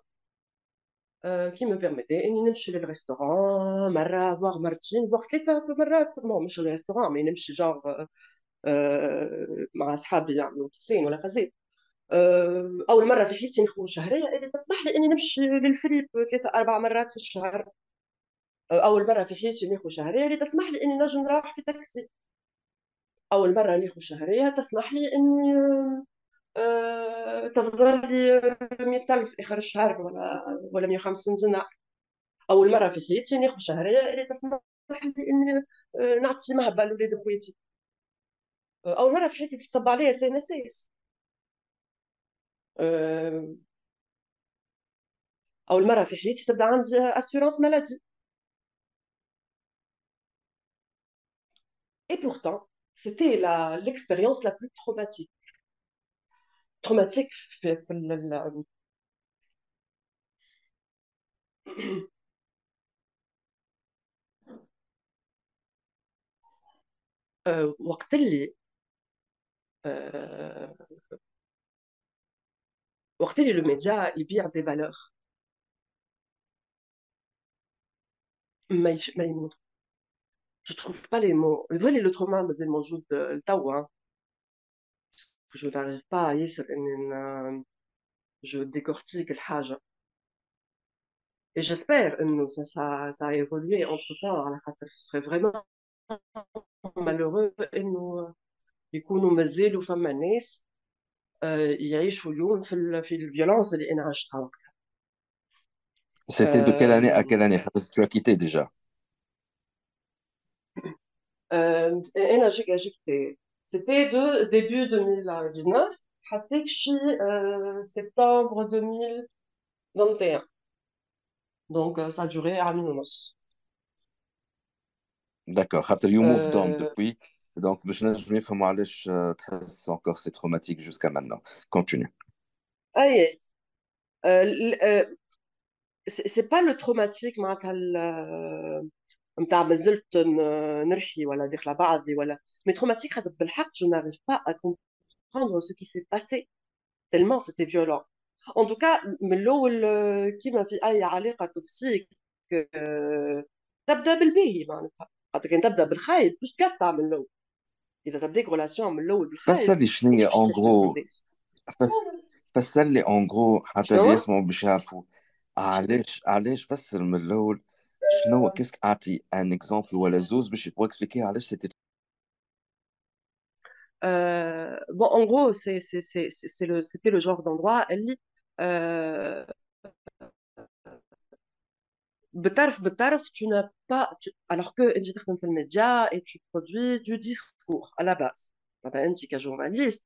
كي me permettait اني نمشي للريستوران مره فواغ مرتين فواغ ثلاثه مرات بون مش للريستوران مي نمشي جار مع اصحابي يعملوا كيسين ولا غازيت اول مره في حياتي نخرج شهريه اللي تسمح لي اني نمشي للفريب ثلاثه اربع مرات في الشهر اول مره في حياتي نخرج شهريه اللي تسمح لي اني نجم نروح في تاكسي اول مره ناخذ شهريه تسمح لي اني تفضل لي 100000 اخر الشهر ولا ولا 150 دينار اول مره في حياتي ناخذ شهريه اللي تسمح لي اني آه، نعطي مهبه لولاد خويتي آه، اول مره في حياتي تتصب عليا سنه آه، سايس اول مره في حياتي تبدا عندي اسيورونس مالادي اي pourtant, c'était l'expérience la, plus traumatique. Traumatique, la... [clears throat] أه euh, وقت اللي أه euh، وقت اللي لو je trouve pas les mots. Je dois aller l'autre main, mais elle m'ajoute de l'Tawa. Hein. je n'arrive pas à y aller euh, Je décortique le hajj. Et j'espère que euh, ça, ça, ça a évolué entre temps. Alors, ce serait vraiment malheureux et nous du euh, coup nous mazé le femme manes il y a eu chou yon fil violence et c'était de quelle année à quelle année tu as quitté déjà euh, c'était de début 2019 jusqu'à euh, septembre 2021 donc euh, ça a duré un an et D'accord. You moved depuis. Donc, je ne sais pas encore c'est traumatique jusqu'à maintenant. Continue. Ce Euh, c'est pas le traumatique, mais نتاع مازلت نرحي ولا داخله بعضي ولا مي تروماتيك خاطر بالحق جو ناريف با ا سو كي سي باسي تلمون سيتي فيولون ان توكا من الاول آه، كيما في اي علاقه توكسيك آه، تبدا بالباهي معناتها خاطر كان تبدا بالخايب باش تقطع من الاول اذا تبداك ريلاسيون من الاول بالخايب فسر لي شنو هي اون غرو فسر لي اون غرو حتى اللي يسمعوا باش يعرفوا علاش علاش فسر من الاول Ah, un exemple qu'il euh, bon, en gros, c'est, c'est, c'était le genre d'endroit. Elle euh, tu n'as pas, alors que et tu produis du discours à la base. journaliste,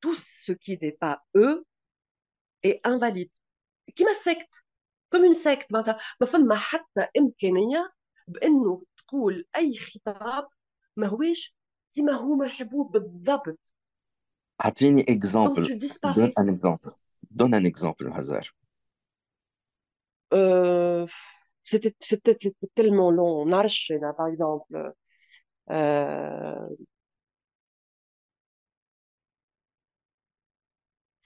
tout ce qui n'est pas eux est invalide. Qui ma secte Comme une secte. Ma femme m'a hâte d'imkénia b'ennou t'koul aï khitab ma wish qui ma hou ma habou b'd'abt. Atini exemple. Donne un exemple. Donne un exemple, Hazar. Euh, c'était tellement long. On a reçu par exemple. Euh,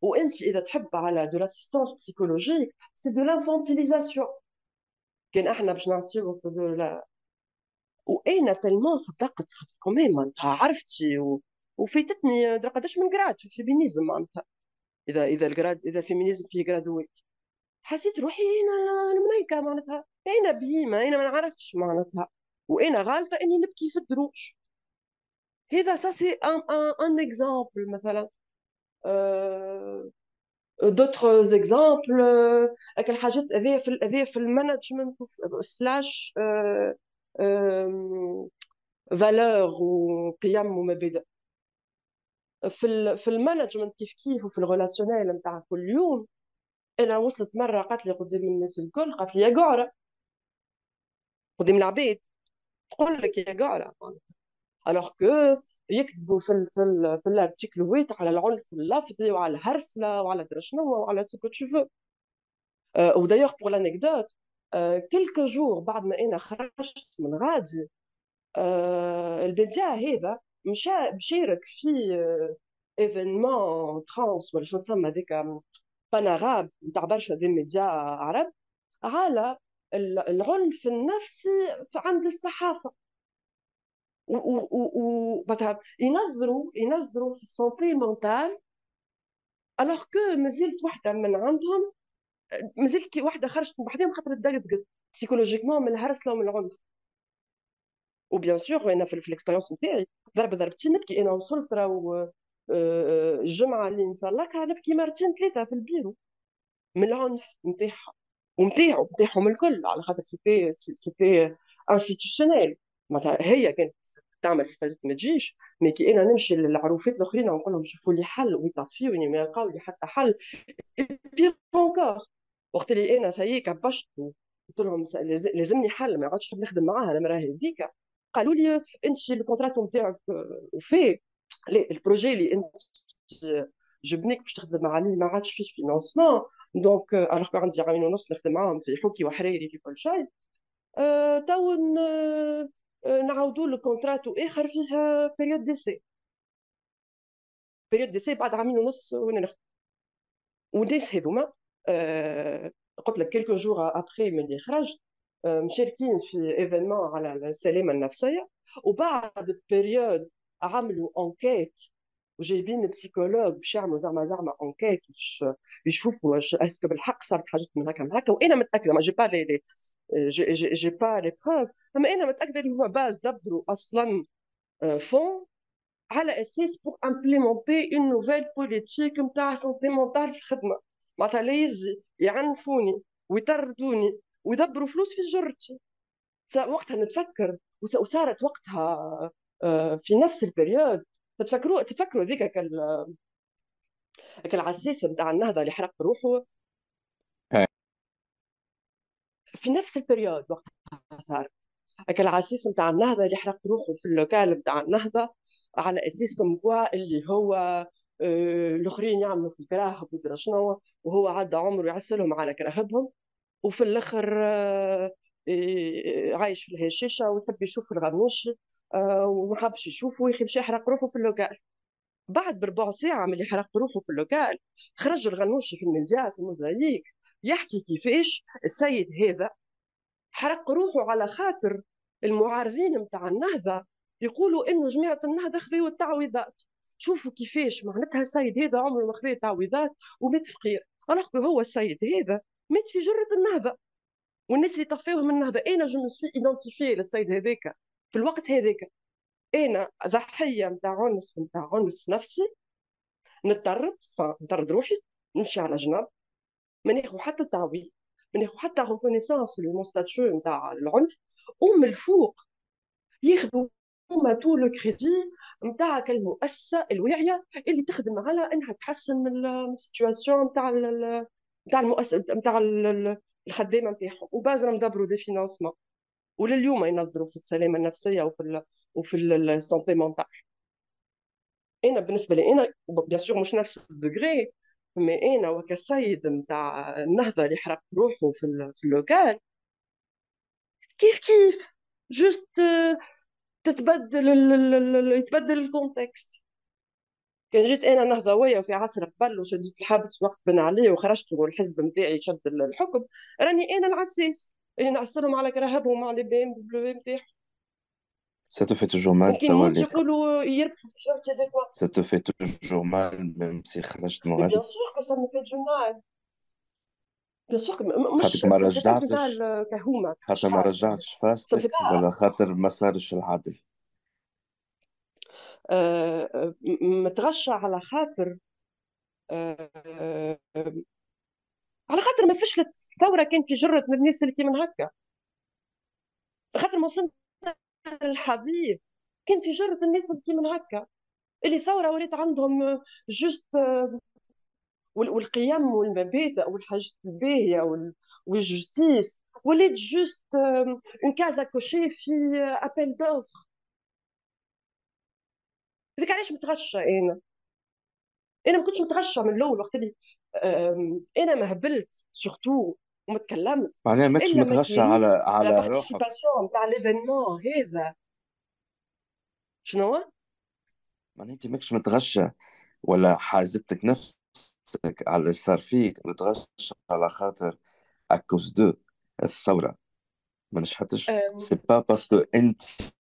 وانت اذا تحب على دو لاسيستونس بسيكولوجيك سي دو لانفونتيليزاسيون كان احنا باش نعطيوك لا وانا تلمون صدقت خاطر كومين معناتها عرفتي و... وفيتتني قداش من جراد في الفيمينيزم معناتها اذا اذا الجراد اذا الفيمينيزم في جراد حسيت روحي انا المنيكه معناتها انا بيما انا ما نعرفش معناتها وانا غالطه اني نبكي في الدروش هذا سا سي ان ان اكزامبل مثلا Euh, euh, d'autres exemples هكا الحاجات هذه في هذه في المانجمنت سلاش فالور وقيم ومبادئ في في المانجمنت كيف كيف وفي الريلاسيونيل نتاع كل يوم انا وصلت مره قالت لي قدام الناس الكل قالت لي يا قعره قدام العبيد تقول لك يا قعره alors que يكتبوا في الـ في ال في ويت على العنف اللفظي وعلى الهرسله وعلى شنو وعلى سو كو تشوفو ودايوغ بور لانيكدوت كلك جور بعد ما انا خرجت من غادي آه، البنتاع هذا مشى مشارك في ايفينمون آه، ترانس ولا شنو تسمى هذيك بانغاب نتاع برشا دي ميديا عرب على العنف النفسي عند الصحافه و ينظروا ينظروا في السونتي مونتال الوغ كو مازلت وحده من عندهم مازلت كي وحده خرجت من بحدهم خاطر تدقدقت سيكولوجيكمون من الهرس لو من العنف وبيان سور انا في الاكسبيريونس نتاعي ضرب ضربتين نبكي انا وصلت راهو الجمعه اللي نصلكها نبكي مرتين ثلاثه في البيرو من العنف نتاعها ونتاعو نتاعهم الكل على خاطر سيتي سيتي انستيتيوشنيل معناتها هي كانت تعمل في فازت ما تجيش مي كي انا نمشي للعروفات الاخرين ونقول لهم شوفوا لي حل ويطفيوني ما يلقاو لي حتى حل بيغ اونكور وقت اللي انا سايي كبشت قلت لهم لازمني حل ما عادش نحب نخدم معاها المراه هذيك قالوا لي انت الكونترات نتاعك وفي لا البروجي اللي انت جبنيك باش تخدم عليه ما عادش فيه فينونسمون دونك الوغ عندي عامين ونص نخدم معاهم في حوكي وحريري في كل شيء euh، تو آه، نعاودوا له كونتراتو اخر فيها بيريود ديسي بيريود ديسي بعد عامين ونص وانا نخدم والناس هذوما آه، قلت لك كيلكو جور ابخي من اللي خرجت آه، مشاركين في ايفينمون على السلامه النفسيه وبعد بيريود عملوا انكيت وجايبين بسيكولوج باش يعملوا زعما زعما انكيت باش يشوفوا اسكو بالحق صارت حاجات من هكا من هكا وانا متاكده ما جي با لي جي, با لي بروف اما انا متاكده اللي هو باز دبروا اصلا فون على اساس بور امبليمونتي اون نوفيل بوليتيك نتاع سونتي مونتال في الخدمه معناتها لا يعنفوني ويطردوني ويدبروا فلوس في جرتي وقتها نتفكر وصارت وقتها في نفس البريود تفكروا تفكروا ذيك كال العساس نتاع النهضه اللي حرق روحه في نفس البريود وقتها صار هكا العساس نتاع النهضه اللي حرق روحه في اللوكال نتاع النهضه على اساس كوم كوا اللي هو آه، الاخرين يعملوا في الكراهب ودرا شنو وهو عدى عمره يعسلهم على كراهبهم وفي الاخر آه، آه، عايش في الهشاشه ويحب يشوف الغنوشي آه، وما حبش يشوفه مشى يحرق روحه في اللوكال بعد بربع ساعة من اللي حرق روحه في اللوكال خرج الغنوشي في الميديا في الموزاييك يحكي كيفاش السيد هذا حرق روحه على خاطر المعارضين متاع النهضة يقولوا إنه جماعة النهضة خذوا التعويضات شوفوا كيفاش معناتها السيد هذا عمره ما خذا تعويضات ومات فقير alors هو السيد هذا مات في جرة النهضة والناس اللي طفيوه من النهضة أنا جو مسوي ايدونتيفي للسيد هذاك في الوقت هذاك انا ضحيه نتاع عنف نتاع عنف نفسي نطرد نطرد روحي نمشي على جنب ما ناخذ حتى تعويض ما ناخذ حتى ريكونيسونس المستاتشو نتاع العنف ومن الفوق ياخذوا هما تو لو كريدي نتاعك المؤسسه الواعيه اللي تخدم على انها تحسن من السيتواسيون نتاع نتاع المؤسسه نتاع الخدامه نتاعهم وبازا ندبروا دي فينانسمون ولليوم ينظروا في السلامه النفسيه وفي ال وفي السونتي مونتال انا بالنسبه لي انا بيان سور مش نفس الدوغري مي انا وكسيد نتاع النهضه اللي حرق روحه في ال... في اللوكال كيف كيف جوست تتبدل ال... يتبدل الكونتكست كان جيت انا نهضويه وفي عصر قبل وشديت الحبس وقت بن علي وخرجت والحزب نتاعي شد الحكم راني انا العساس نعسلهم على كرهبهم على بيم بلو نتاعهم Ça te fait toujours mal Ça te fait toujours mal, même si tu Bien sûr que ça me fait du mal. بيان سور مش ما رجعتش كهومه حتى ما رجعتش آه، فاستك ولا خاطر ما صارش العدل آه، آه، متغشى على خاطر على خاطر ما فشلت الثوره كان في جرت من الناس اللي من هكا خاطر ما وصلنا للحضيض كان في جرة الناس اللي من هكا اللي ثورة ولات عندهم جوست والقيم والمبادئ والحاجات الباهية والجوستيس ولات جوست اون كازا كوشي في ابل دوفر هذاك علاش متغشة أنا أنا ما كنتش متغشة من الأول وقت اللي انا ما هبلت سورتو وما تكلمت معناها ماكش متغشى على على روحك بارتيسيباسيون نتاع ليفينمون هذا شنو معناها انت ماكش متغشى ولا حازتك نفسك على اللي صار فيك متغشى على خاطر اكوز دو الثوره ما نشحتش سي با باسكو انت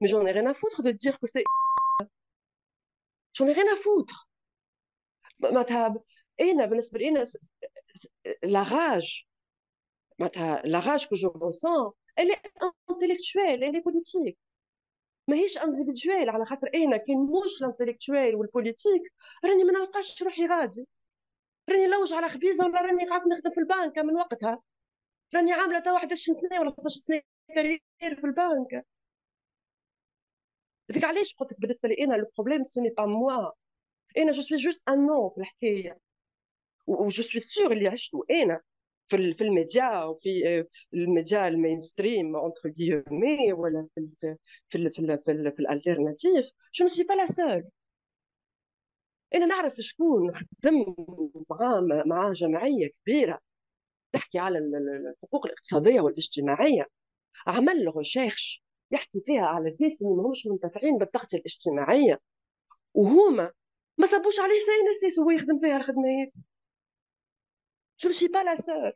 Mais j'en ai rien à foutre de dire que c'est. J'en ai rien à foutre. Ma table. Eh, بالنسبه eh, la rage معناتها la rage que je ressens elle est intellectuelle elle est politique Mais ماهيش individuelle على خاطر انا كي نموش الانتلكتويل والبوليتيك راني ما نلقاش روحي غادي راني نلوج على خبيزه ولا راني قاعد نخدم في البنك من وقتها راني عامله تو 11 سنه ولا 15 سنه كارير في البنك ديك علاش قلت لك بالنسبه لي انا لو بروبليم سوني با موا انا جو سوي جوست ان نو في الحكايه وجو سوي سور اللي عشته انا في في الميديا وفي آه، الميديا المينستريم اونتر غيومي ولا في الـ في الـ في الـ في, في الالترناتيف جو نو سوي با لا سول انا نعرف شكون خدم مع مع جمعيه كبيره تحكي على الحقوق الاقتصاديه والاجتماعيه عمل ريشيرش يحكي فيها على الناس اللي ماهمش منتفعين بالتغطيه الاجتماعيه وهما ما صبوش عليه سي نسيس وهو يخدم فيها الخدمه هذه شو سي با لا سور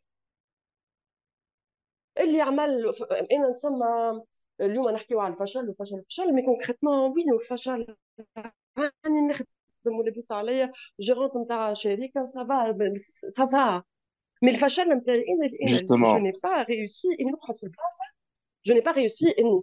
اللي عمل انا نسمى اليوم نحكيو على الفشل الفشل الفشل مي كونكريتمون وين الفشل راني نخدم ولبس عليا جيرونت نتاع شركه وسافا سافا مي الفشل نتاعي انا انا جو ني با ريوسي اني نقعد في البلاصه جو ني با ريوسي اني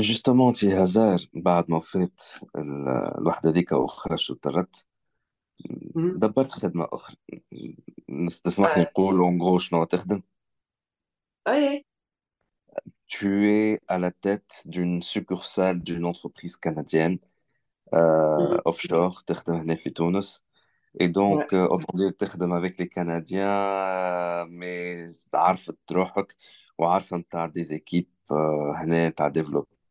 جوستومون تي هازار بعد ما فات الوحده ذيك وخرجت وطردت دبرت خدمه اخرى تسمح لي نقول اون غو شنو تخدم اي Tu es à la tête d'une succursale d'une entreprise canadienne euh, offshore, تخدم هنا في تونس. Et donc, ouais. euh, autant dire, تخدم avec les Canadiens, euh, mais عارفة روحك وعارفة نتاع des équipes euh, هنا نتاع développement.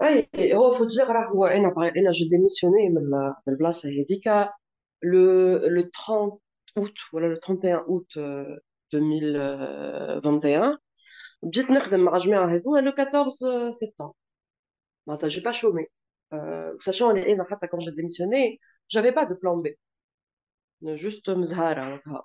Oui, il faut dire que j'ai démissionné de la place le 31 août 2021. J'ai été en que de me le 14 septembre. Je n'ai pas chômé euh, Sachant que quand j'ai démissionné, je n'avais pas de plan B. Juste un euh, plan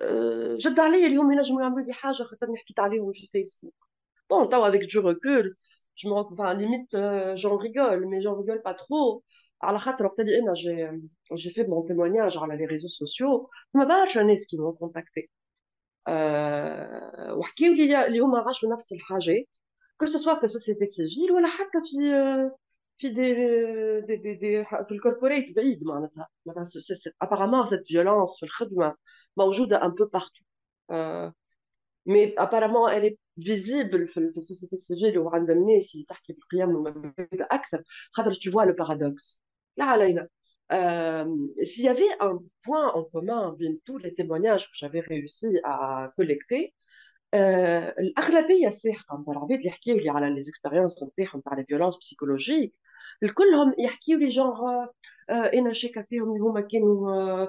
je t'avais dit au je me suis dit je Facebook bon avec du recul je limite j'en rigole mais j'en rigole pas trop alors j'ai fait mon témoignage sur les réseaux sociaux je ne sais qui m'ont contacté que ce soit parce que ou la apparemment cette violence le bah, on joue un peu partout, euh, mais apparemment elle est visible dans fait que c'était ce village au randonnée si tard qu'il pleut, mais même avec de l'axe. tu vois le paradoxe là Alain euh, s'il y avait un point en commun vient tous les témoignages que j'avais réussi à collecter. Euh, Après la belle il y a ces malheureux hein, de les expériences en termes de violence psychologique. Le colom il y a qui ont les gens en un café ils vont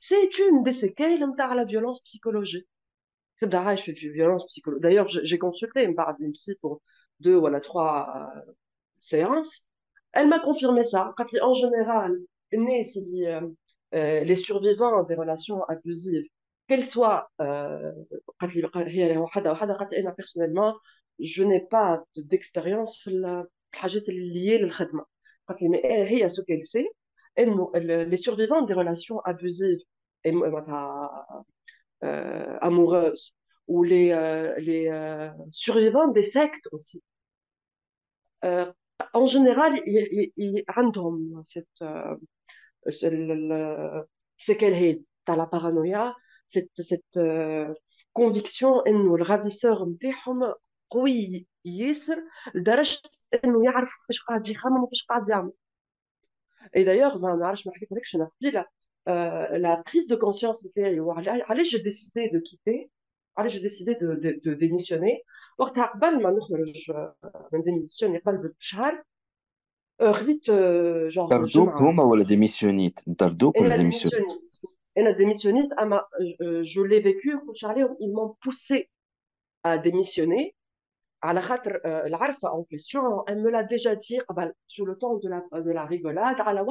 c'est une des séquelles hein, de la violence psychologique. violence psychologique. D'ailleurs, j'ai consulté une psy pour deux, voilà, trois euh, séances. Elle m'a confirmé ça. En général, les, euh, euh, les survivants des relations abusives, qu'elles soient, euh, personnellement, je n'ai pas d'expérience liée à eh, ce qu'elle sait les survivants des relations abusives et euh, amoureuses ou les, euh, les euh, survivants des sectes aussi. en général, ils, ils, ils hein, cette, ce qu'elle est à la paranoïa, cette, cette conviction que le ravisseur sont ياسر لدرجه انه يعرف واش قاعد يخمم واش قاعد يعمل et d'ailleurs, je euh, la prise de conscience était allez, j'ai décidé de quitter, allez, j'ai décidé de, de, démissionner. Or, tu as je démissionne, pas le chal. vite euh, euh, genre. pardon comment pas le pardon Tardou ou la démissionnite Et la ah, ma je l'ai vécu, ils m'ont poussé à démissionner l'arfa en question, elle me l'a déjà dit ah ben، sur le temps de la, de la rigolade, à la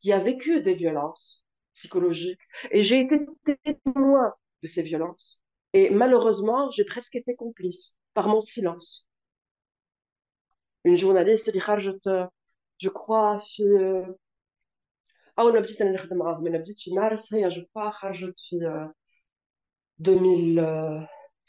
qui a vécu des violences psychologiques. Et j'ai été témoin de ces violences. Et malheureusement, j'ai presque été complice par mon silence. Une journaliste, je crois, ah, on a بديت 2000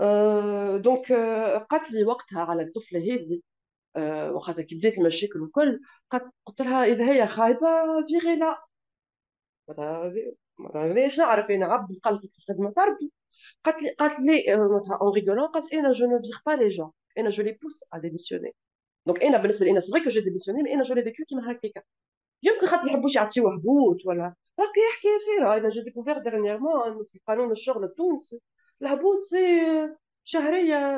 أه دونك آه، قالت لي وقتها على الطفله هذه آه، وقتها كي بدات المشاكل والكل قلت لها اذا هي خايبه فيغي لا ما نعرف انا عبد القلب في الخدمه تربي قالت لي قالت لي اون آه، ريغولون قالت انا جو نو ديغ با لي جون انا جو لي بوس ا ديميسيوني دونك انا بالنسبه لي انا سي جو ديميسيوني مي انا جو لي فيكو كيما هكاك يمكن خاطر يحبوش يعطيو هبوط ولا راك حكايه فيرا انا جو ديكوفير ديرنييرمون في قانون الشغل التونسي La bout, c'est.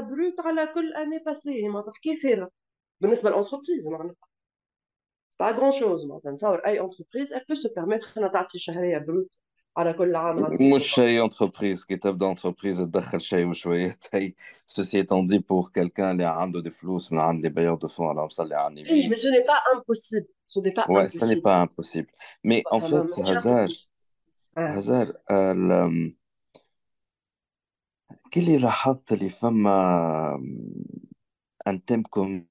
brut à la col l'année passée. m'a pas grand-chose, mais Elle peut se permettre la brut à la l'année passée. entreprise. d'entreprise est Ceci dit, pour quelqu'un, les a de flous les bailleurs de fonds, alors ça Mais ce n'est pas impossible. Ce n'est pas impossible. n'est pas impossible. Mais en fait, quelle est la hâte, les femmes, un thème commun,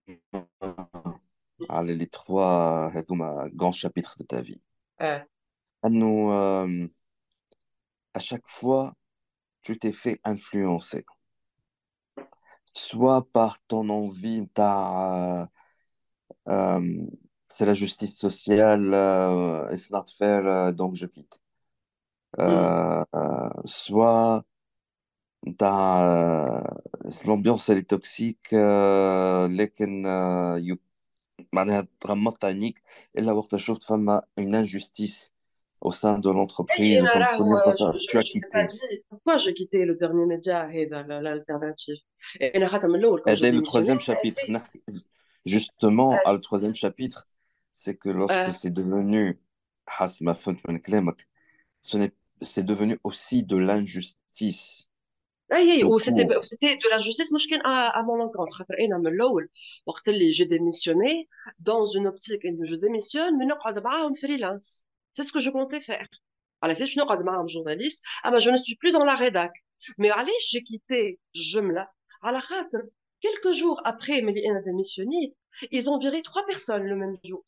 euh, les trois euh, grands chapitres de ta vie euh. À chaque fois, tu t'es fait influencer. Soit par ton envie, c'est la justice sociale, et ça te faire, donc je quitte. Hmm. Soit. Euh, l'ambiance est toxique توكسيك لكن معناها تغمضت وقت شفت une injustice au sein de l'entreprise pourquoi j'ai quitté le dernier média l'alternative et dès le troisième chapitre justement euh, à le troisième chapitre c'est que lorsque euh. c'est devenu ce n'est c'est devenu aussi de l'injustice c'était de la justice. Ah, à mon rencontre. j'ai démissionné dans une optique. Je démissionne, mais je ne C'est ce que je comptais faire. Alors, je ne journaliste. Ah, je ne suis plus dans la rédaction. Mais allez, j'ai quitté. Je me À la Quelques jours après, j'ai démissionné. Ils ont viré trois personnes le même jour.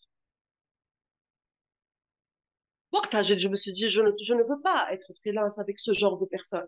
je me suis dit, je ne veux pas être freelance avec ce genre de personnes.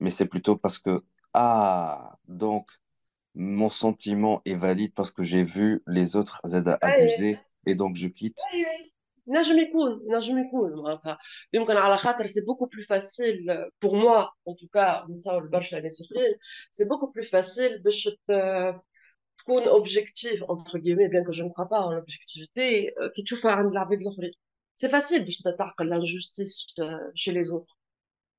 mais c'est plutôt parce que, ah, donc, mon sentiment est valide parce que j'ai vu les autres abuser et donc je quitte. je C'est beaucoup plus facile pour moi, en tout cas, c'est beaucoup plus facile de te un euh, objectif entre guillemets bien que je ne crois pas en l'objectivité euh, que tu fais de la vie de l'autre c'est facile de l'injustice euh, chez les autres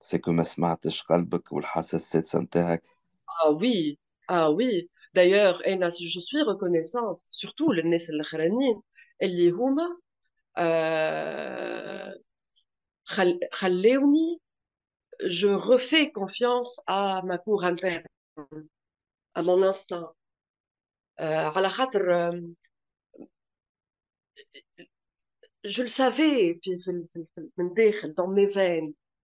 c'est que le Ah oui, ah oui. D'ailleurs, je suis reconnaissante, surtout le Nessel Khranin, y les euh, je refais confiance à ma cour interne, à mon instinct. Euh, à la euh, je le savais, dans mes veines,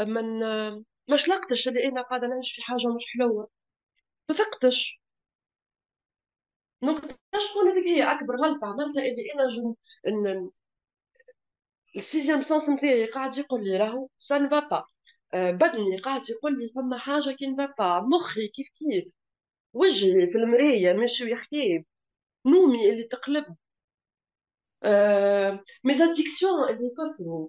من ما شلقتش اللي انا قاعده نعيش في حاجه مش حلوه ما فقتش نقطة شكون هذيك هي أكبر غلطة عملتها اللي أنا جو إن السيزيام سونس نتاعي قاعد يقول لي راهو سان با با بدني قاعد يقول لي فما حاجة كي نفا با مخي كيف كيف وجهي في المرية ماشي ويحكي نومي اللي تقلب أه... ميزاديكسيون اللي كثروا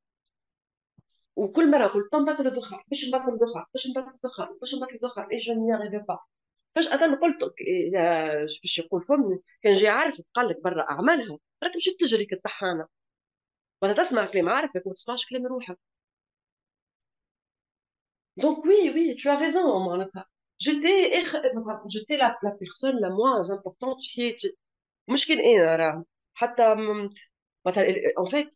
وكل مره قلت نبطل الدخان باش نبطل الدخان باش نبطل الدخان باش نبطل الدخان اي جو ني اريفي با فجاه قلت باش يقول فمي كان جاي عارف قال لك برا اعمالها راك مشيت تجري كالطحانه وانت تسمع كلام عارفك وما تسمعش كلام روحك دونك وي وي tu as raison, معناتها اخ جيتي لا لا بيرسون لا moins امبورطون في حياتي مش كان انا راه حتى مثلا en فيت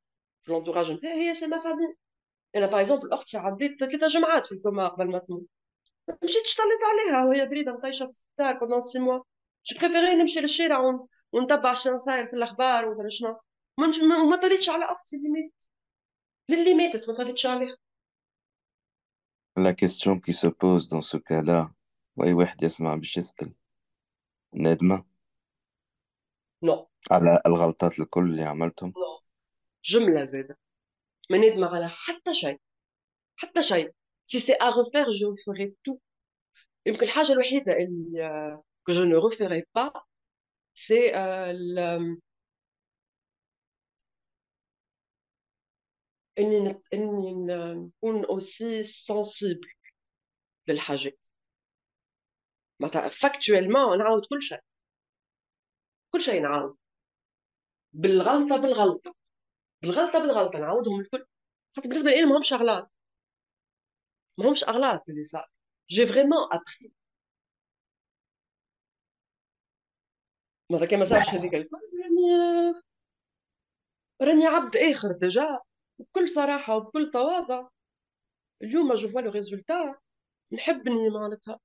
في لونتوراج نتاعي هي سي ما انا باغ اكزومبل اختي عديت ثلاثه جمعات في الكوما قبل ما تموت مشيت اشتلت عليها وهي بريده مطيشه في السبيتار بوندون سي موا جو بريفيري نمشي للشارع ونتبع شنو صاير في الاخبار ولا شنو وما طليتش على اختي اللي ماتت للي ماتت ما طليتش عليها La question qui se pose dans ce cas واي واحد يسمع باش يسأل ندمه نو على الغلطات الكل اللي عملتهم نو جملة زادة ما نادمة على حتى شيء حتى شيء سي سي ا ريفير جو فوري تو يمكن الحاجة الوحيدة اللي كو جو نو ريفيري با سي اني اني نكون اوسي سنسيبل للحاجات معناتها فاكتويلمون نعاود كل شيء كل شيء نعاود بالغلطه بالغلطه بالغلطه بالغلطه نعاودهم الكل خاطر بالنسبه لي ماهمش اغلاط ماهمش اغلاط اللي صار جي فريمون ابخي مره كان ما صارش هذيك الكل يعني راني عبد اخر ديجا بكل صراحه وبكل تواضع اليوم جو فوا لو ريزولتا نحبني معناتها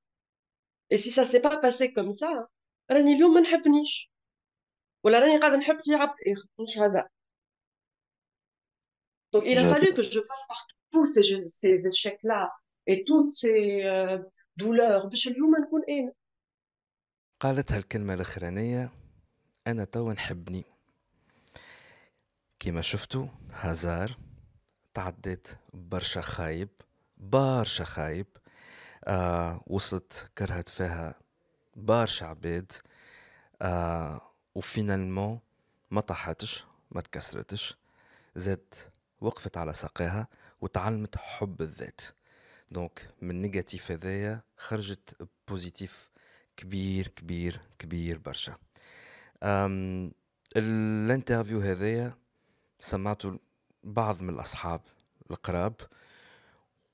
اي سي سا سي با باسي كوم سا راني اليوم ما نحبنيش ولا راني قاعده نحب في عبد اخر مش هذا Donc, il a fallu que je passe par tous ces, ces échecs-là et toutes ces euh, douleurs باش اليوم نكون انا قالت هالكلمه الاخرانيه انا توا نحبني كما شفتوا هزار تعديت برشا خايب برشا خايب آه وصلت كرهت فيها برشا عباد آه وفينالمون ما طاحتش ما تكسرتش زدت وقفت على ساقيها وتعلمت حب الذات دونك من نيجاتيف هذايا خرجت بوزيتيف كبير كبير كبير برشا الانترفيو هذايا سمعته بعض من الاصحاب القراب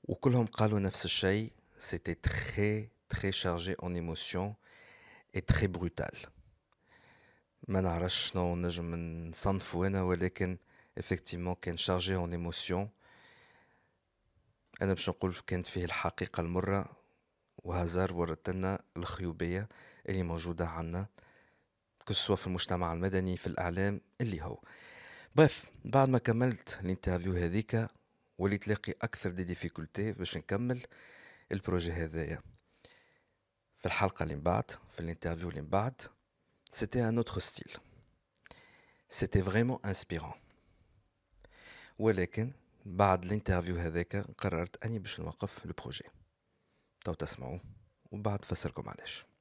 وكلهم قالوا نفس الشيء سيتي تخي تخي شارجي اون ايموسيون اي تخي بروتال ما نعرفش شنو نجم نصنفو انا ولكن effectivement كان شارجي اون ايموسيون انا باش نقول كانت فيه الحقيقه المره وهازار ورت لنا الخيوبيه اللي موجوده عندنا كسوا في المجتمع المدني في الاعلام اللي هو بريف بعد ما كملت الانترفيو هذيك وليت لاقي اكثر دي ديفيكولتي باش نكمل البروجي هذايا في الحلقه اللي من بعد في الانترفيو اللي من بعد سيتي ان اوتر ستيل سيتي فريمون انسبيرون ولكن بعد الانترفيو هذاك قررت اني باش نوقف البروجي تو تسمعوا وبعد فسركم علاش